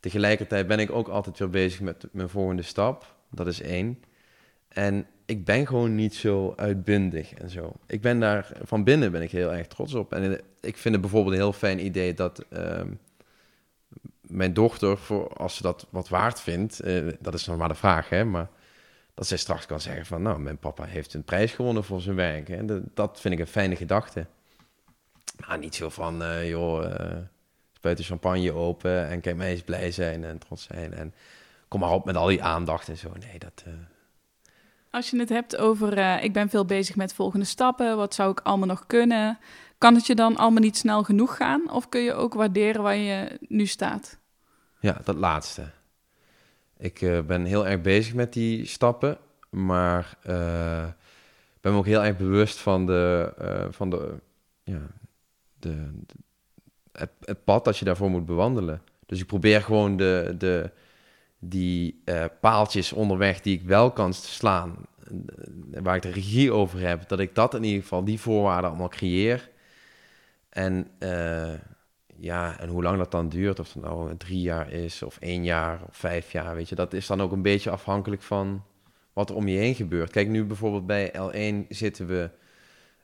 Tegelijkertijd ben ik ook altijd weer bezig met mijn volgende stap. Dat is één. En ik ben gewoon niet zo uitbundig en zo. Ik ben daar van binnen ben ik heel erg trots op. En ik vind het bijvoorbeeld een heel fijn idee dat uh, mijn dochter, voor, als ze dat wat waard vindt, uh, dat is nog maar de vraag, hè, maar dat zij straks kan zeggen van, nou, mijn papa heeft een prijs gewonnen voor zijn werk. Hè. Dat vind ik een fijne gedachte. Maar niet zo van, uh, joh, uh, spuit de champagne open en kijk mij eens blij zijn en trots zijn. En kom maar op met al die aandacht en zo. Nee, dat... Uh... Als je het hebt over, ik ben veel bezig met volgende stappen, wat zou ik allemaal nog kunnen? Kan het je dan allemaal niet snel genoeg gaan? Of kun je ook waarderen waar je nu staat? Ja, dat laatste. Ik ben heel erg bezig met die stappen, maar ben me ook heel erg bewust van de, van de ja, de, het, pad dat je daarvoor moet bewandelen. Dus ik probeer gewoon de, de, die uh, paaltjes onderweg die ik wel kan slaan, eh, waar ik de regie over heb, dat ik dat in ieder geval, die voorwaarden allemaal creëer. En uh, ja, en hoe lang dat dan duurt, of het nou drie jaar is, of één jaar, of vijf jaar, weet je, dat is dan ook een beetje afhankelijk van wat er om je heen gebeurt. Kijk, nu bijvoorbeeld bij L1 zitten we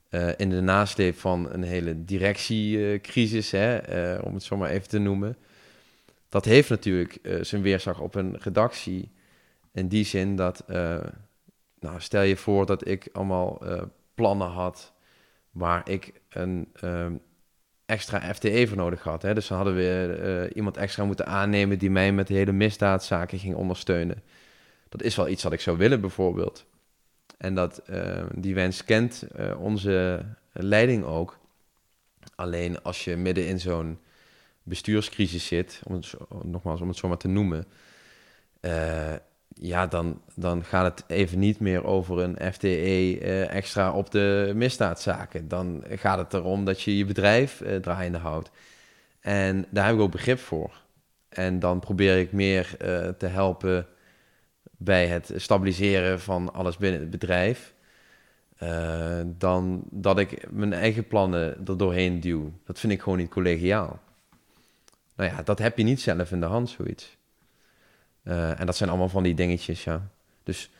eh, in de nasleep van een hele directiecrisis, eh, om het zo maar even te noemen. Dat heeft natuurlijk eh, zijn weerslag op een redactie. In die zin dat, nou, stel je voor dat ik allemaal plannen had waar ik een extra FTE voor nodig had. Hè. Dus dan hadden we iemand extra moeten aannemen die mij met de hele misdaadzaken ging ondersteunen. Dat is wel iets wat ik zou willen, bijvoorbeeld. En dat, eh, die wens kent eh, onze leiding ook. Alleen als je midden in zo'n bestuurscrisis zit, om het, nogmaals om het zo maar te noemen, eh, ja, dan, dan gaat het even niet meer over een FTE eh, extra op de misdaadzaken. Dan gaat het erom dat je je bedrijf draaiende houdt. En daar heb ik ook begrip voor. En dan probeer ik meer te helpen bij het stabiliseren van alles binnen het bedrijf. eh, dan dat ik mijn eigen plannen er doorheen duw. Dat vind ik gewoon niet collegiaal. Nou ja, dat heb je niet zelf in de hand, zoiets. Eh, en dat zijn allemaal van die dingetjes, ja. Dus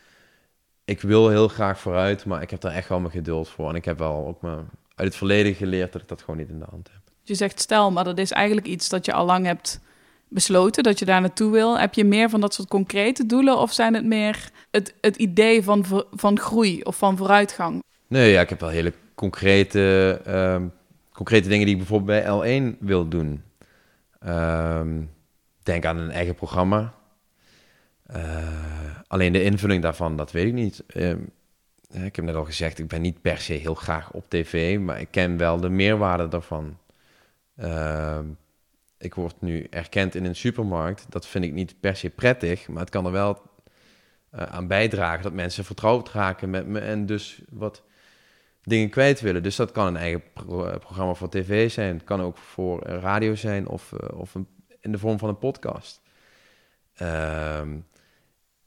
ik wil heel graag vooruit, maar ik heb daar echt wel mijn geduld voor. En ik heb wel ook me uit het verleden geleerd dat ik dat gewoon niet in de hand heb. Je zegt stel, maar dat is eigenlijk iets dat je al lang hebt besloten, dat je daar naartoe wil. Heb je meer van dat soort concrete doelen of zijn het meer het, het idee van, van groei of van vooruitgang? Nee, ja, ik heb wel hele concrete, ehm, concrete dingen die ik bijvoorbeeld bij L1 wil doen. Ehm, denk aan een eigen programma. Eh, alleen de invulling daarvan, dat weet ik niet. Ehm, ik heb net al gezegd, ik ben niet per se heel graag op tv, maar ik ken wel de meerwaarde daarvan. Ik word nu erkend in een supermarkt. Dat vind ik niet per se prettig, maar het kan er wel eh, aan bijdragen dat mensen vertrouwd raken met me en dus wat dingen kwijt willen. Dus dat kan een eigen eh, programma voor tv zijn. Het kan ook voor eh, radio zijn of, of in de vorm van een podcast. Ehm,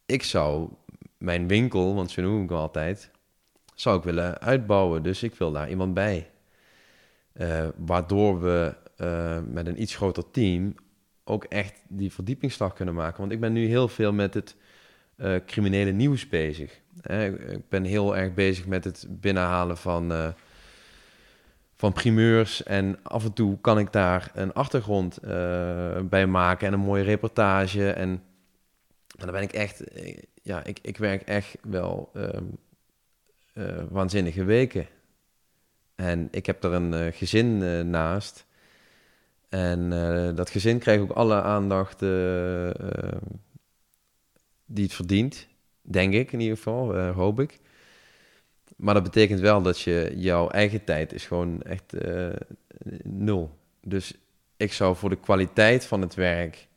ik zou mijn winkel, want zo noem ik altijd, zou ik willen uitbouwen. Dus ik wil daar iemand bij. Waardoor we eh, met een iets groter team ook echt die verdiepingsslag kunnen maken. Want ik ben nu heel veel met het eh, criminele nieuws bezig. Ik- ben heel erg bezig met het binnenhalen van, eh, van primeurs. En af en toe kan ik daar een achtergrond bij maken en een mooie reportage. En dan ben ik echt, ja, ik, ik werk echt wel ehm, eh, waanzinnige weken. En ik heb er een gezin naast. En eh, dat gezin krijgt ook alle aandacht eh, eh, die het verdient. Denk ik in ieder geval, eh, hoop ik. Maar dat betekent wel dat je jouw eigen tijd is gewoon echt nul. Dus ik zou voor de kwaliteit van het werk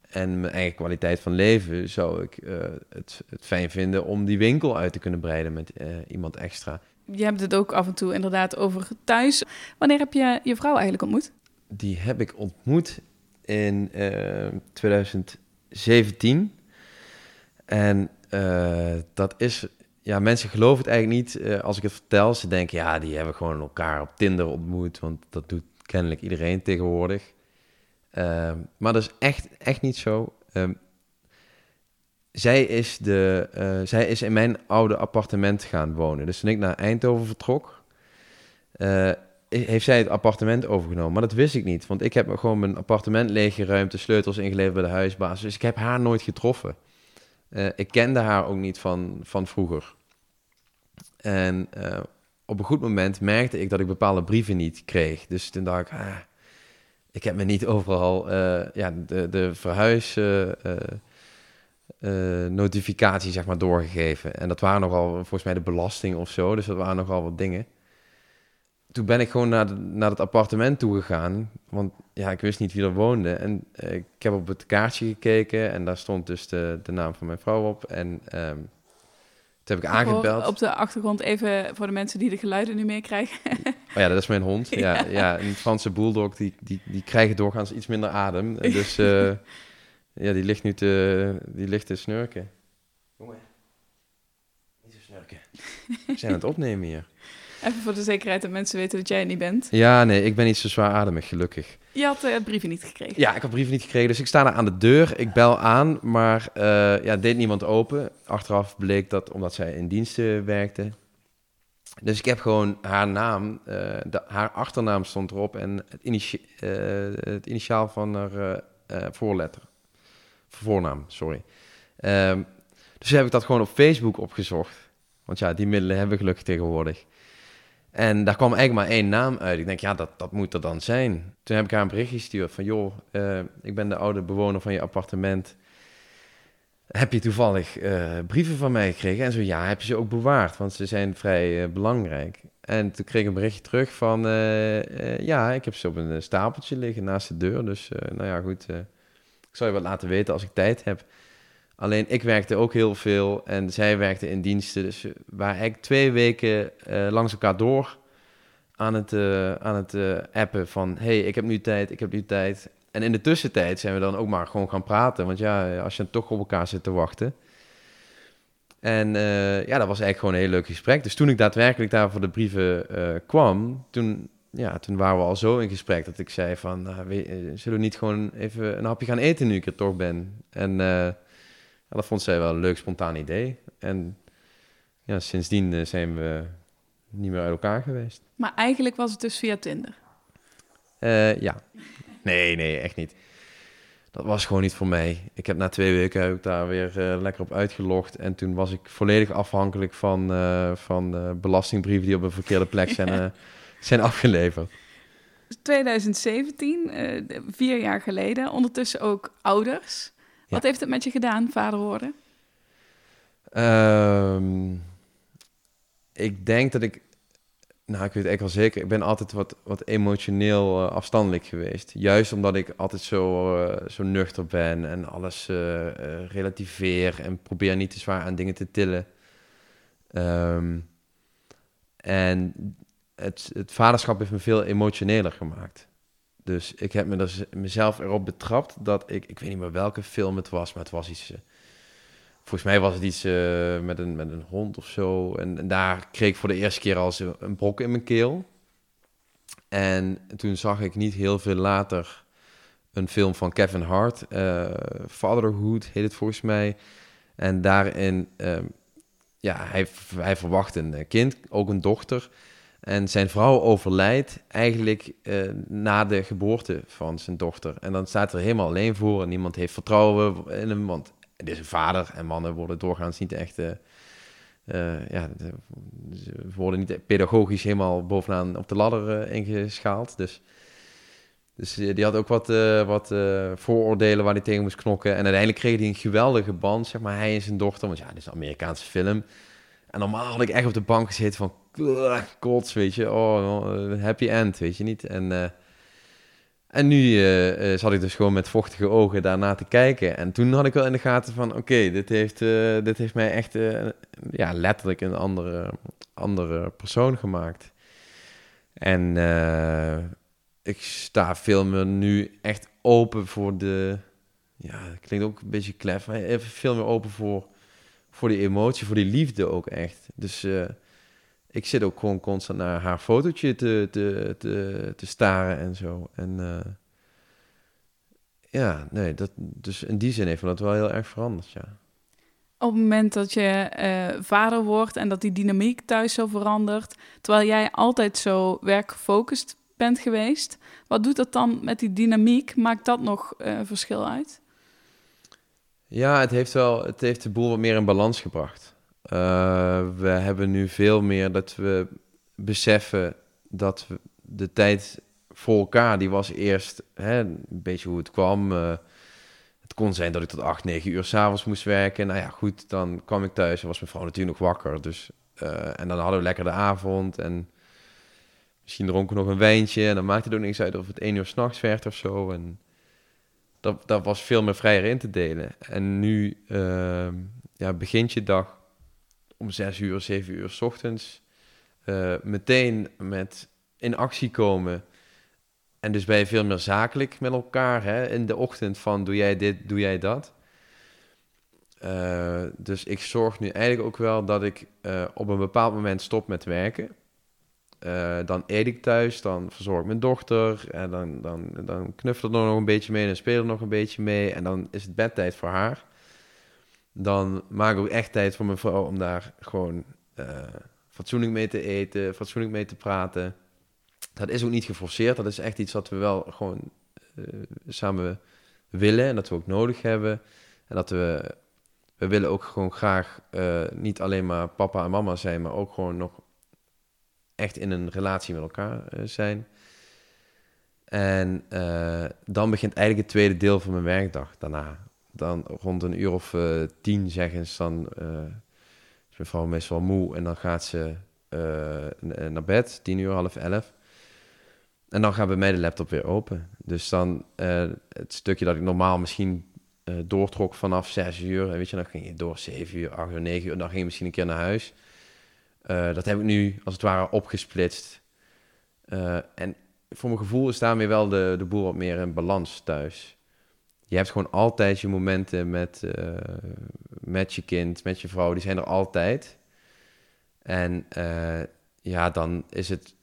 en mijn eigen kwaliteit van leven, zou ik het, fijn vinden om die winkel uit te kunnen breiden met iemand extra. Je hebt het ook af en toe inderdaad over thuis. Wanneer heb je je vrouw eigenlijk ontmoet? Die heb ik ontmoet in eh, 2017. En eh, dat is, ja, mensen geloven het eigenlijk niet eh, als ik het vertel. Ze denken, ja, die hebben gewoon elkaar op Tinder ontmoet, want dat doet kennelijk iedereen tegenwoordig. Ehm, maar dat is echt, echt niet zo. Ehm, zij, is de, eh, zij is in mijn oude appartement gaan wonen. Dus toen ik naar Eindhoven vertrok, eh, heeft zij het appartement overgenomen. Maar dat wist ik niet, want ik heb gewoon mijn appartement leeggeruimd, de sleutels ingeleverd bij de huisbaas. Dus ik heb haar nooit getroffen. Eh, ik kende haar ook niet van, van vroeger. En eh, op een goed moment merkte ik dat ik bepaalde brieven niet kreeg. Dus toen dacht ik, ah, ik heb me niet overal eh, ja, de, de verhuis... eh, eh, eh, notificatie zeg maar doorgegeven. En dat waren nogal volgens mij de belasting of zo. Dus dat waren nogal wat dingen. Toen ben ik gewoon naar, de, naar het appartement toe gegaan. Want ja, ik wist niet wie er woonde. En eh, ik heb op het kaartje gekeken. En daar stond dus de, de naam van mijn vrouw op. En ehm, toen heb ik aangebeld. Op de achtergrond even voor de mensen die de geluiden nu meekrijgen. (laughs) Oh ja, dat is mijn hond. (laughs) Ja, ja. een Franse bulldog, die, die, die krijgen doorgaans iets minder adem. Dus (laughs) eh, ja, die ligt nu te, die ligt te snurken. Jongen, niet zo snurken. We zijn aan het opnemen hier. Even voor de zekerheid dat mensen weten dat jij het niet bent. Ja, nee, ik ben niet zo zwaar gelukkig. Je had eh, het briefje niet gekregen. Ja, ik had brieven niet gekregen, dus ik sta daar aan de deur. Ik bel aan, maar eh, ja, deed niemand open. Achteraf bleek dat omdat zij in diensten werkte. Dus ik heb gewoon haar naam, eh, de, haar achternaam stond erop en het, eh, het initiaal van haar eh, eh, voorletter. Voornaam, sorry. Ehm, dus heb ik dat gewoon op Facebook opgezocht. Want ja, die middelen hebben we gelukkig tegenwoordig. En daar kwam eigenlijk maar één naam uit. Ik denk, ja, dat, dat moet er dan zijn. Toen heb ik haar een berichtje gestuurd van... joh, eh, ik ben de oude bewoner van je appartement. Heb je toevallig eh, brieven van mij gekregen? En zo, ja, heb je ze ook bewaard? Want ze zijn vrij eh, belangrijk. En toen kreeg ik een berichtje terug van... ja, ik heb ze op een stapeltje liggen naast de deur. Dus, nou ja, goed. ik zal je wat laten weten als ik tijd heb. Alleen, ik werkte ook heel veel en zij werkte in diensten. Dus we waren eigenlijk twee weken eh, langs elkaar door aan het, eh, aan het eh, appen van... hey, ik heb nu tijd, ik heb nu tijd. En in de tussentijd zijn we dan ook maar gewoon gaan praten. Want ja, als je toch op elkaar zit te wachten... En ja, dat was eigenlijk gewoon een heel leuk gesprek. Dus toen ik daadwerkelijk daar voor de brieven kwam, toen, ja, toen waren we al zo in gesprek dat ik zei van, nou, zullen we niet gewoon even een hapje gaan eten nu ik er toch ben? En ja, dat vond zij wel een leuk spontaan idee. En ja, sindsdien eh, zijn we niet meer uit elkaar geweest. Maar eigenlijk was het dus via Tinder. Eh, ja. Nee, nee, echt niet. Dat was gewoon niet voor mij. Ik heb na twee weken heb ik daar weer eh, lekker op uitgelogd. En toen was ik volledig afhankelijk van, van belastingbrieven die op een verkeerde plek zijn, (laughs) zijn afgeleverd. 2017, eh, vier jaar geleden, ondertussen ook ouders. Wat heeft het met je gedaan, vader worden? Ehm, ik denk dat ik... Nou, ik weet het echt wel zeker. Ik ben altijd wat, wat emotioneel eh, afstandelijk geweest. Juist omdat ik altijd zo, eh, zo nuchter ben en alles eh, relativeer en probeer niet te zwaar aan dingen te tillen. Ehm, en het, het vaderschap heeft me veel emotioneler gemaakt. Dus ik heb me mezelf erop betrapt dat ik... Ik weet niet meer welke film het was, maar het was iets... eh, Volgens mij was het iets eh, met, een, met een hond of zo. En, daar kreeg ik voor de eerste keer al zo een brok in mijn keel. En toen zag ik niet heel veel later een film van Kevin Hart. eh, Fatherhood heet het volgens mij. En daarin, ehm, ja, hij, hij verwacht een kind, ook een dochter. En zijn vrouw overlijdt eigenlijk eh, na de geboorte van zijn dochter. En dan staat er helemaal alleen voor en niemand heeft vertrouwen in hem, want het is een vader en mannen worden doorgaans niet echt, eh, eh, ja, ze worden niet pedagogisch helemaal bovenaan op de ladder ingeschaald. Dus, dus die had ook wat, wat vooroordelen waar hij tegen moest knokken. En uiteindelijk kreeg hij een geweldige band, zeg maar, hij en zijn dochter. Want ja, dit is een Amerikaanse film. En normaal had ik echt op de bank gezeten van, "Ugh, kots, weet je. Oh, oh, happy end, weet je niet. En... eh, en nu eh, eh, zat ik dus gewoon met vochtige ogen daarna te kijken. En toen had ik wel in de gaten van... oké, dit, heeft, eh, dit heeft mij echt eh, ja, letterlijk een andere, andere persoon gemaakt. En eh, ik sta veel meer nu echt open voor de... Ja, klinkt ook een beetje klef. maar Even veel meer open voor, voor die emotie, voor die liefde ook echt. Dus... ik zit ook gewoon constant naar haar fotootje te, te, te, te staren en zo. En eh, ja, nee, dat, dus in die zin heeft dat wel heel erg veranderd, ja. Op het moment dat je eh, vader wordt en dat die dynamiek thuis zo verandert, terwijl jij altijd zo werkgefocust bent geweest, wat doet dat dan met die dynamiek? Maakt dat nog eh, verschil uit? Ja, het heeft wel, het heeft de boel wat meer in balans gebracht. Eh, we hebben nu veel meer dat we beseffen dat de tijd voor elkaar, die was eerst hè, een beetje hoe het kwam. eh, het kon zijn dat ik tot 8, 9 uur s'avonds moest werken. Nou ja, goed, dan kwam ik thuis en was mijn vrouw natuurlijk nog wakker. Dus, eh, en dan hadden we lekker de avond en misschien dronken we nog een wijntje. En dan maakte het ook niks uit of het 1 uur s'nachts werd of zo. En dat, dat was veel meer vrijer in te delen. En nu ja, begint je dag om 6 uur, 7 uur s ochtends. eh, meteen met in actie komen. En dus ben je veel meer zakelijk met elkaar. Hè? In de ochtend van doe jij dit, doe jij dat. Eh, dus ik zorg nu eigenlijk ook wel dat ik eh, op een bepaald moment stop met werken. Dan eet ik thuis, dan verzorg ik mijn dochter. En dan, dan, dan knuffelt er nog een beetje mee en speelt er nog een beetje mee. En dan is het bedtijd voor haar. Dan maak ik echt tijd voor mijn vrouw om daar gewoon eh, fatsoenlijk mee te eten, fatsoenlijk mee te praten. Dat is ook niet geforceerd. Dat is echt iets wat we wel gewoon uh, samen willen en dat we ook nodig hebben. En dat we, we willen ook gewoon graag uh, niet alleen maar papa en mama zijn, maar ook gewoon nog echt in een relatie met elkaar uh, zijn. En uh, dan begint eigenlijk het tweede deel van mijn werkdag daarna. Dan rond een uur of uh, tien zeggen ze dan... is mijn vrouw meestal moe en dan gaat ze naar bed, tien uur, half elf. En dan gaat bij mij de laptop weer open. Dus dan het stukje dat ik normaal misschien doortrok vanaf zes uur... En weet je, dan ging je door zeven uur, acht uur, negen uur... dan ging je misschien een keer naar huis... Dat heb ik nu als het ware opgesplitst. En voor mijn gevoel is daarmee wel de, de boel wat meer in balans thuis. Je hebt gewoon altijd je momenten met, uh, met je kind, met je vrouw. Die zijn er altijd. En ja, dan is het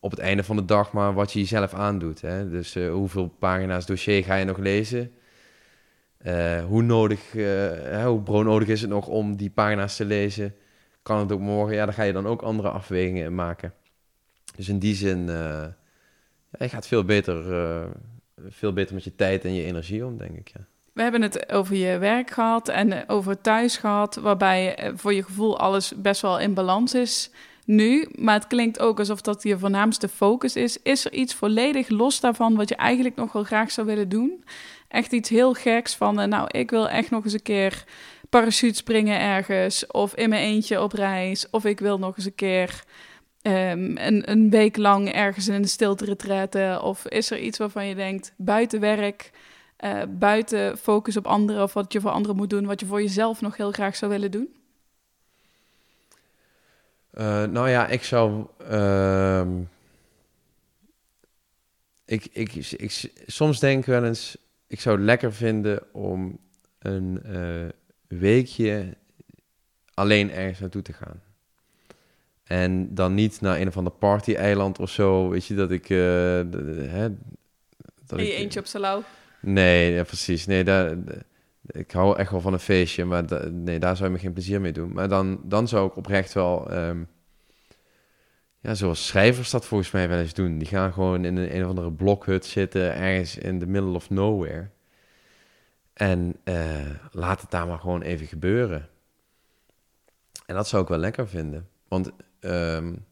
op het einde van de dag maar wat je jezelf aandoet. Hè? Dus hoeveel pagina's dossier ga je nog lezen? hoe nodig, hoe broodnodig is het nog om die pagina's te lezen? kan het ook morgen. Ja, dan ga je dan ook andere afwegingen maken. Dus in die zin, je gaat veel beter, veel beter met je tijd en je energie om, denk ik. Ja. We hebben het over je werk gehad en over thuis gehad, waarbij eh, voor je gevoel alles best wel in balans is nu. Maar het klinkt ook alsof dat je voornaamste focus is. Is er iets volledig los daarvan wat je eigenlijk nog wel graag zou willen doen? Echt iets heel geks van, nou, ik wil echt nog eens een keer parachute springen ergens, of in mijn eentje op reis, of ik wil nog eens een keer um, een, een week lang ergens in de stilte retretten, of is er iets waarvan je denkt, buiten werk, uh, buiten focus op anderen, of wat je voor anderen moet doen, wat je voor jezelf nog heel graag zou willen doen? Uh, nou ja, ik zou. Uh, ik, ik, soms denk ik wel eens. Ik zou het lekker vinden om een uh, weekje alleen ergens naartoe te gaan. En dan niet naar een of ander party-eiland of zo. Weet je, dat ik... Uh, hè, dat je ik, eentje op Salau? Nee, ja, precies. Nee, daar, ik hou echt wel van een feestje, maar da, nee, daar zou je me geen plezier mee doen. Maar dan, dan zou ik oprecht wel... Um, ja, zoals schrijvers dat volgens mij wel eens doen. Die gaan gewoon in een, een of andere blokhut zitten, ergens in the middle of nowhere. En uh, laat het daar maar gewoon even gebeuren. En dat zou ik wel lekker vinden. Want um,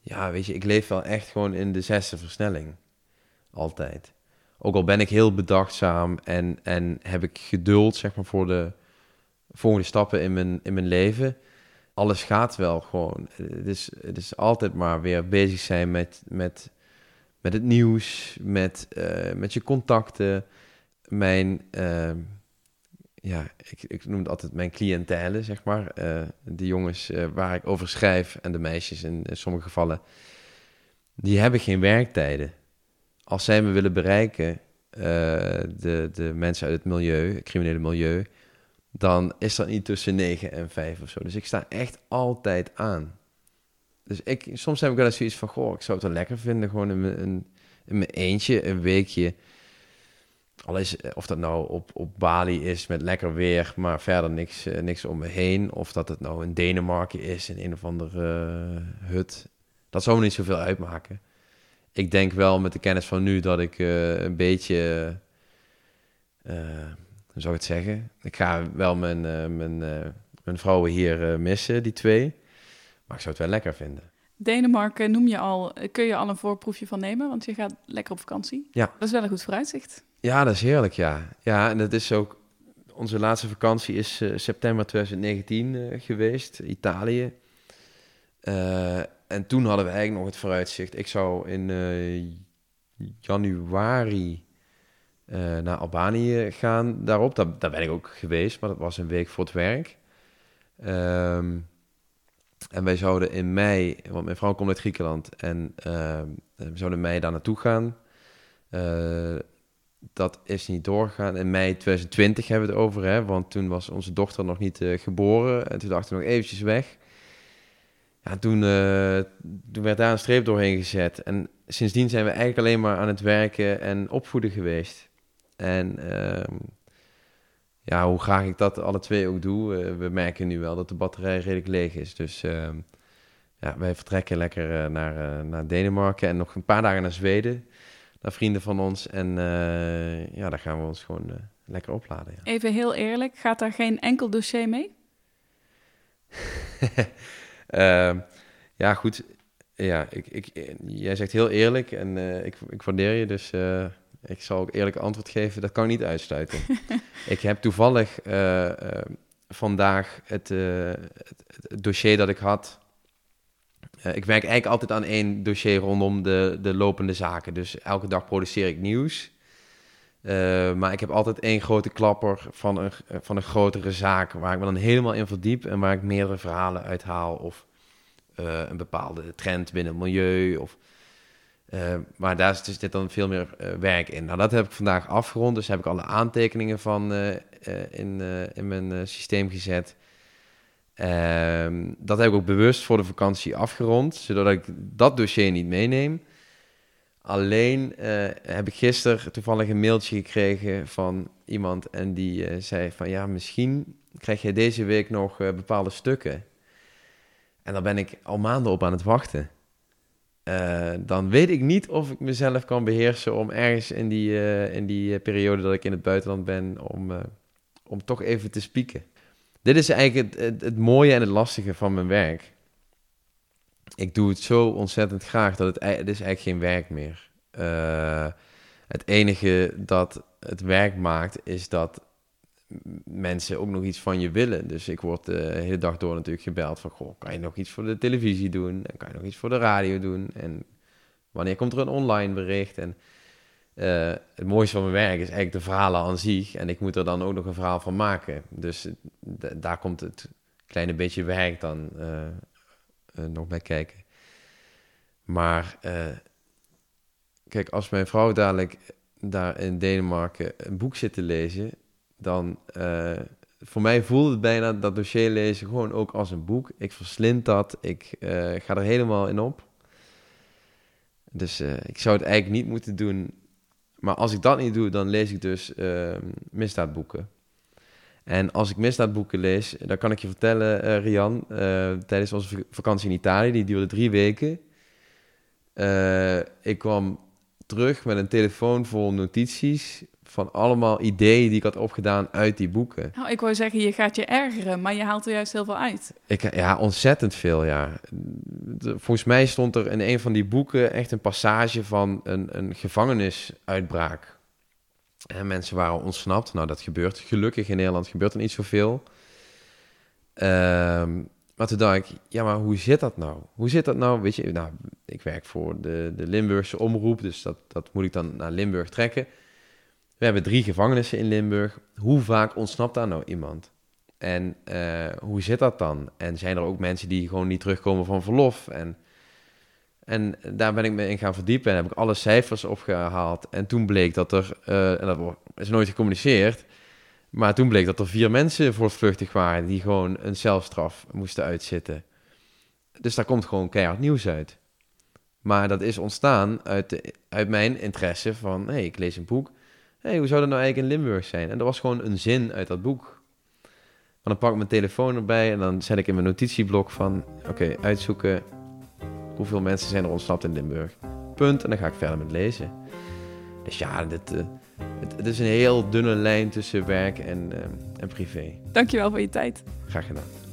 ja, weet je, ik leef wel echt gewoon in de zesde versnelling. Altijd. Ook al ben ik heel bedachtzaam en, en heb ik geduld, zeg maar, voor de volgende stappen in mijn, in mijn leven. Alles gaat wel gewoon. Het is, het is altijd maar weer bezig zijn met, met, met het nieuws, met, uh, met je contacten mijn, uh, ja, ik, ik noem het altijd mijn cliëntele, zeg maar. Uh, de jongens uh, waar ik over schrijf en de meisjes in, in, sommige gevallen, die hebben geen werktijden. Als zij me willen bereiken, eh, de, de mensen uit het milieu, het criminele milieu, dan is dat niet tussen 9 en 5 of zo. Dus ik sta echt altijd aan. Dus ik, soms heb ik wel eens zoiets van, goh, ik zou het wel lekker vinden, gewoon in in mijn eentje een weekje al is, eh, of dat nou op, op Bali is met lekker weer, maar verder niks, uh, niks om me heen. Of dat het nou in Denemarken is, in een of andere uh, hut. Dat zou me niet zoveel uitmaken. Ik denk wel met de kennis van nu dat ik uh, een beetje... hoe zou ik het zeggen? Ik ga wel mijn, mijn, mijn vrouwen hier missen, die twee. Maar ik zou het wel lekker vinden. Denemarken noem je al, kun je al een voorproefje van nemen, want je gaat lekker op vakantie. Ja. Dat is wel een goed vooruitzicht. Ja, dat is heerlijk, ja. Ja, en dat is ook... Onze laatste vakantie is uh, september 2019 uh, eh, geweest, Italië. Uh, en toen hadden we eigenlijk nog het vooruitzicht. Ik zou in januari naar Albanië gaan daarop. Daar, daar ben ik ook geweest, maar dat was een week voor het werk. Um, en wij zouden in mei, want mijn vrouw komt uit Griekenland, en ehm, we zouden mei daar naartoe gaan dat is niet doorgegaan. In mei 2020 hebben we het over, hè, want toen was onze dochter nog niet uh, geboren. En toen dachten we nog eventjes weg. Ja, toen, uh, toen werd daar een streep doorheen gezet. En sindsdien zijn we eigenlijk alleen maar aan het werken en opvoeden geweest. En uh, ja, hoe graag ik dat alle twee ook doe, eh, we merken nu wel dat de batterij redelijk leeg is. Dus ehm, ja, wij vertrekken lekker eh, naar, naar Denemarken en nog een paar dagen naar Zweden. Naar vrienden van ons. En ja, daar gaan we ons gewoon lekker opladen. Ja. Even heel eerlijk, gaat daar geen enkel dossier mee? (laughs) Ehm, ja, goed. Ja, ik, ik, jij zegt heel eerlijk en ik, ik waardeer je, dus ik zal ook eerlijk antwoord geven, dat kan ik niet uitsluiten. (laughs) ik heb toevallig uh, uh, vandaag het, uh, het, het, dossier dat ik had. Ik werk eigenlijk altijd aan één dossier rondom de, de lopende zaken. Dus elke dag produceer ik nieuws. maar ik heb altijd één grote klapper van een, van een grotere zaak waar ik me dan helemaal in verdiep en waar ik meerdere verhalen uithaal. Of een bepaalde trend binnen het milieu. Of maar daar zit dus dan veel meer werk in. Nou, dat heb ik vandaag afgerond. Dus heb ik alle aantekeningen van in, in mijn systeem gezet. Ehm, dat heb ik ook bewust voor de vakantie afgerond, zodat ik dat dossier niet meeneem. Alleen heb ik gisteren toevallig een mailtje gekregen van iemand en die zei van ja, misschien krijg jij deze week nog bepaalde stukken. En daar ben ik al maanden op aan het wachten. Dan weet ik niet of ik mezelf kan beheersen om ergens in die, in die eh, periode dat ik in het buitenland ben, om, om toch even te spieken. Dit is eigenlijk het, het, mooie en het lastige van mijn werk. Ik doe het zo ontzettend graag dat het, is eigenlijk geen werk meer. het enige dat het werk maakt, is dat mensen ook nog iets van je willen. Dus ik word de hele dag door natuurlijk gebeld van... Goh, kan je nog iets voor de televisie doen? En kan je nog iets voor de radio doen? En wanneer komt er een online bericht? En uh, het mooiste van mijn werk is eigenlijk de verhalen aan zich. En ik moet er dan ook nog een verhaal van maken. Dus daar komt het kleine beetje werk dan uh, nog bij kijken. Maar kijk, als mijn vrouw dadelijk daar in Denemarken een boek zit te lezen dan voor mij voelde het bijna dat dossier lezen gewoon ook als een boek. Ik verslind dat, ik ga er helemaal in op. Dus ik zou het eigenlijk niet moeten doen. Maar als ik dat niet doe, dan lees ik dus misdaadboeken. En als ik misdaadboeken lees, dan kan ik je vertellen, Rian, tijdens onze vakantie in Italië, die duurde drie weken. ik kwam terug met een telefoon vol notities van allemaal ideeën die ik had opgedaan uit die boeken. Nou, ik wou zeggen, je gaat je ergeren, maar je haalt er juist heel veel uit. Ik, ja, ontzettend veel, ja. volgens mij stond er in een van die boeken echt een passage van een, een gevangenisuitbraak. En mensen waren ontsnapt. Nou, dat gebeurt gelukkig in Nederland gebeurt er niet zoveel. Um, maar toen dacht ik, ja, maar hoe zit dat nou? Hoe zit dat nou? Weet je, nou, ik werk voor de, de Limburgse omroep, dus dat, dat moet ik dan naar Limburg trekken. We hebben drie gevangenissen in Limburg. Hoe vaak ontsnapt daar nou iemand? En uh, hoe zit dat dan? En zijn er ook mensen die gewoon niet terugkomen van verlof? En, en daar ben ik me in gaan verdiepen en heb ik alle cijfers opgehaald. En toen bleek dat er, uh, en dat is nooit gecommuniceerd, maar toen bleek dat er vier mensen voortvluchtig waren die gewoon een zelfstraf moesten uitzitten. Dus daar komt gewoon keihard nieuws uit. Maar dat is ontstaan uit, uit mijn interesse van, hé, ik lees een boek hey, hoe zou dat nou eigenlijk in Limburg zijn? En dat was gewoon een zin uit dat boek. Maar dan pak ik mijn telefoon erbij en dan zet ik in mijn notitieblok van... Oké, uitzoeken hoeveel mensen zijn er ontsnapt in Limburg. Punt. En dan ga ik verder met lezen. Dus ja, dit, uh, het, het, is een heel dunne lijn tussen werk en, uh, en privé. Dankjewel voor je tijd. Graag gedaan.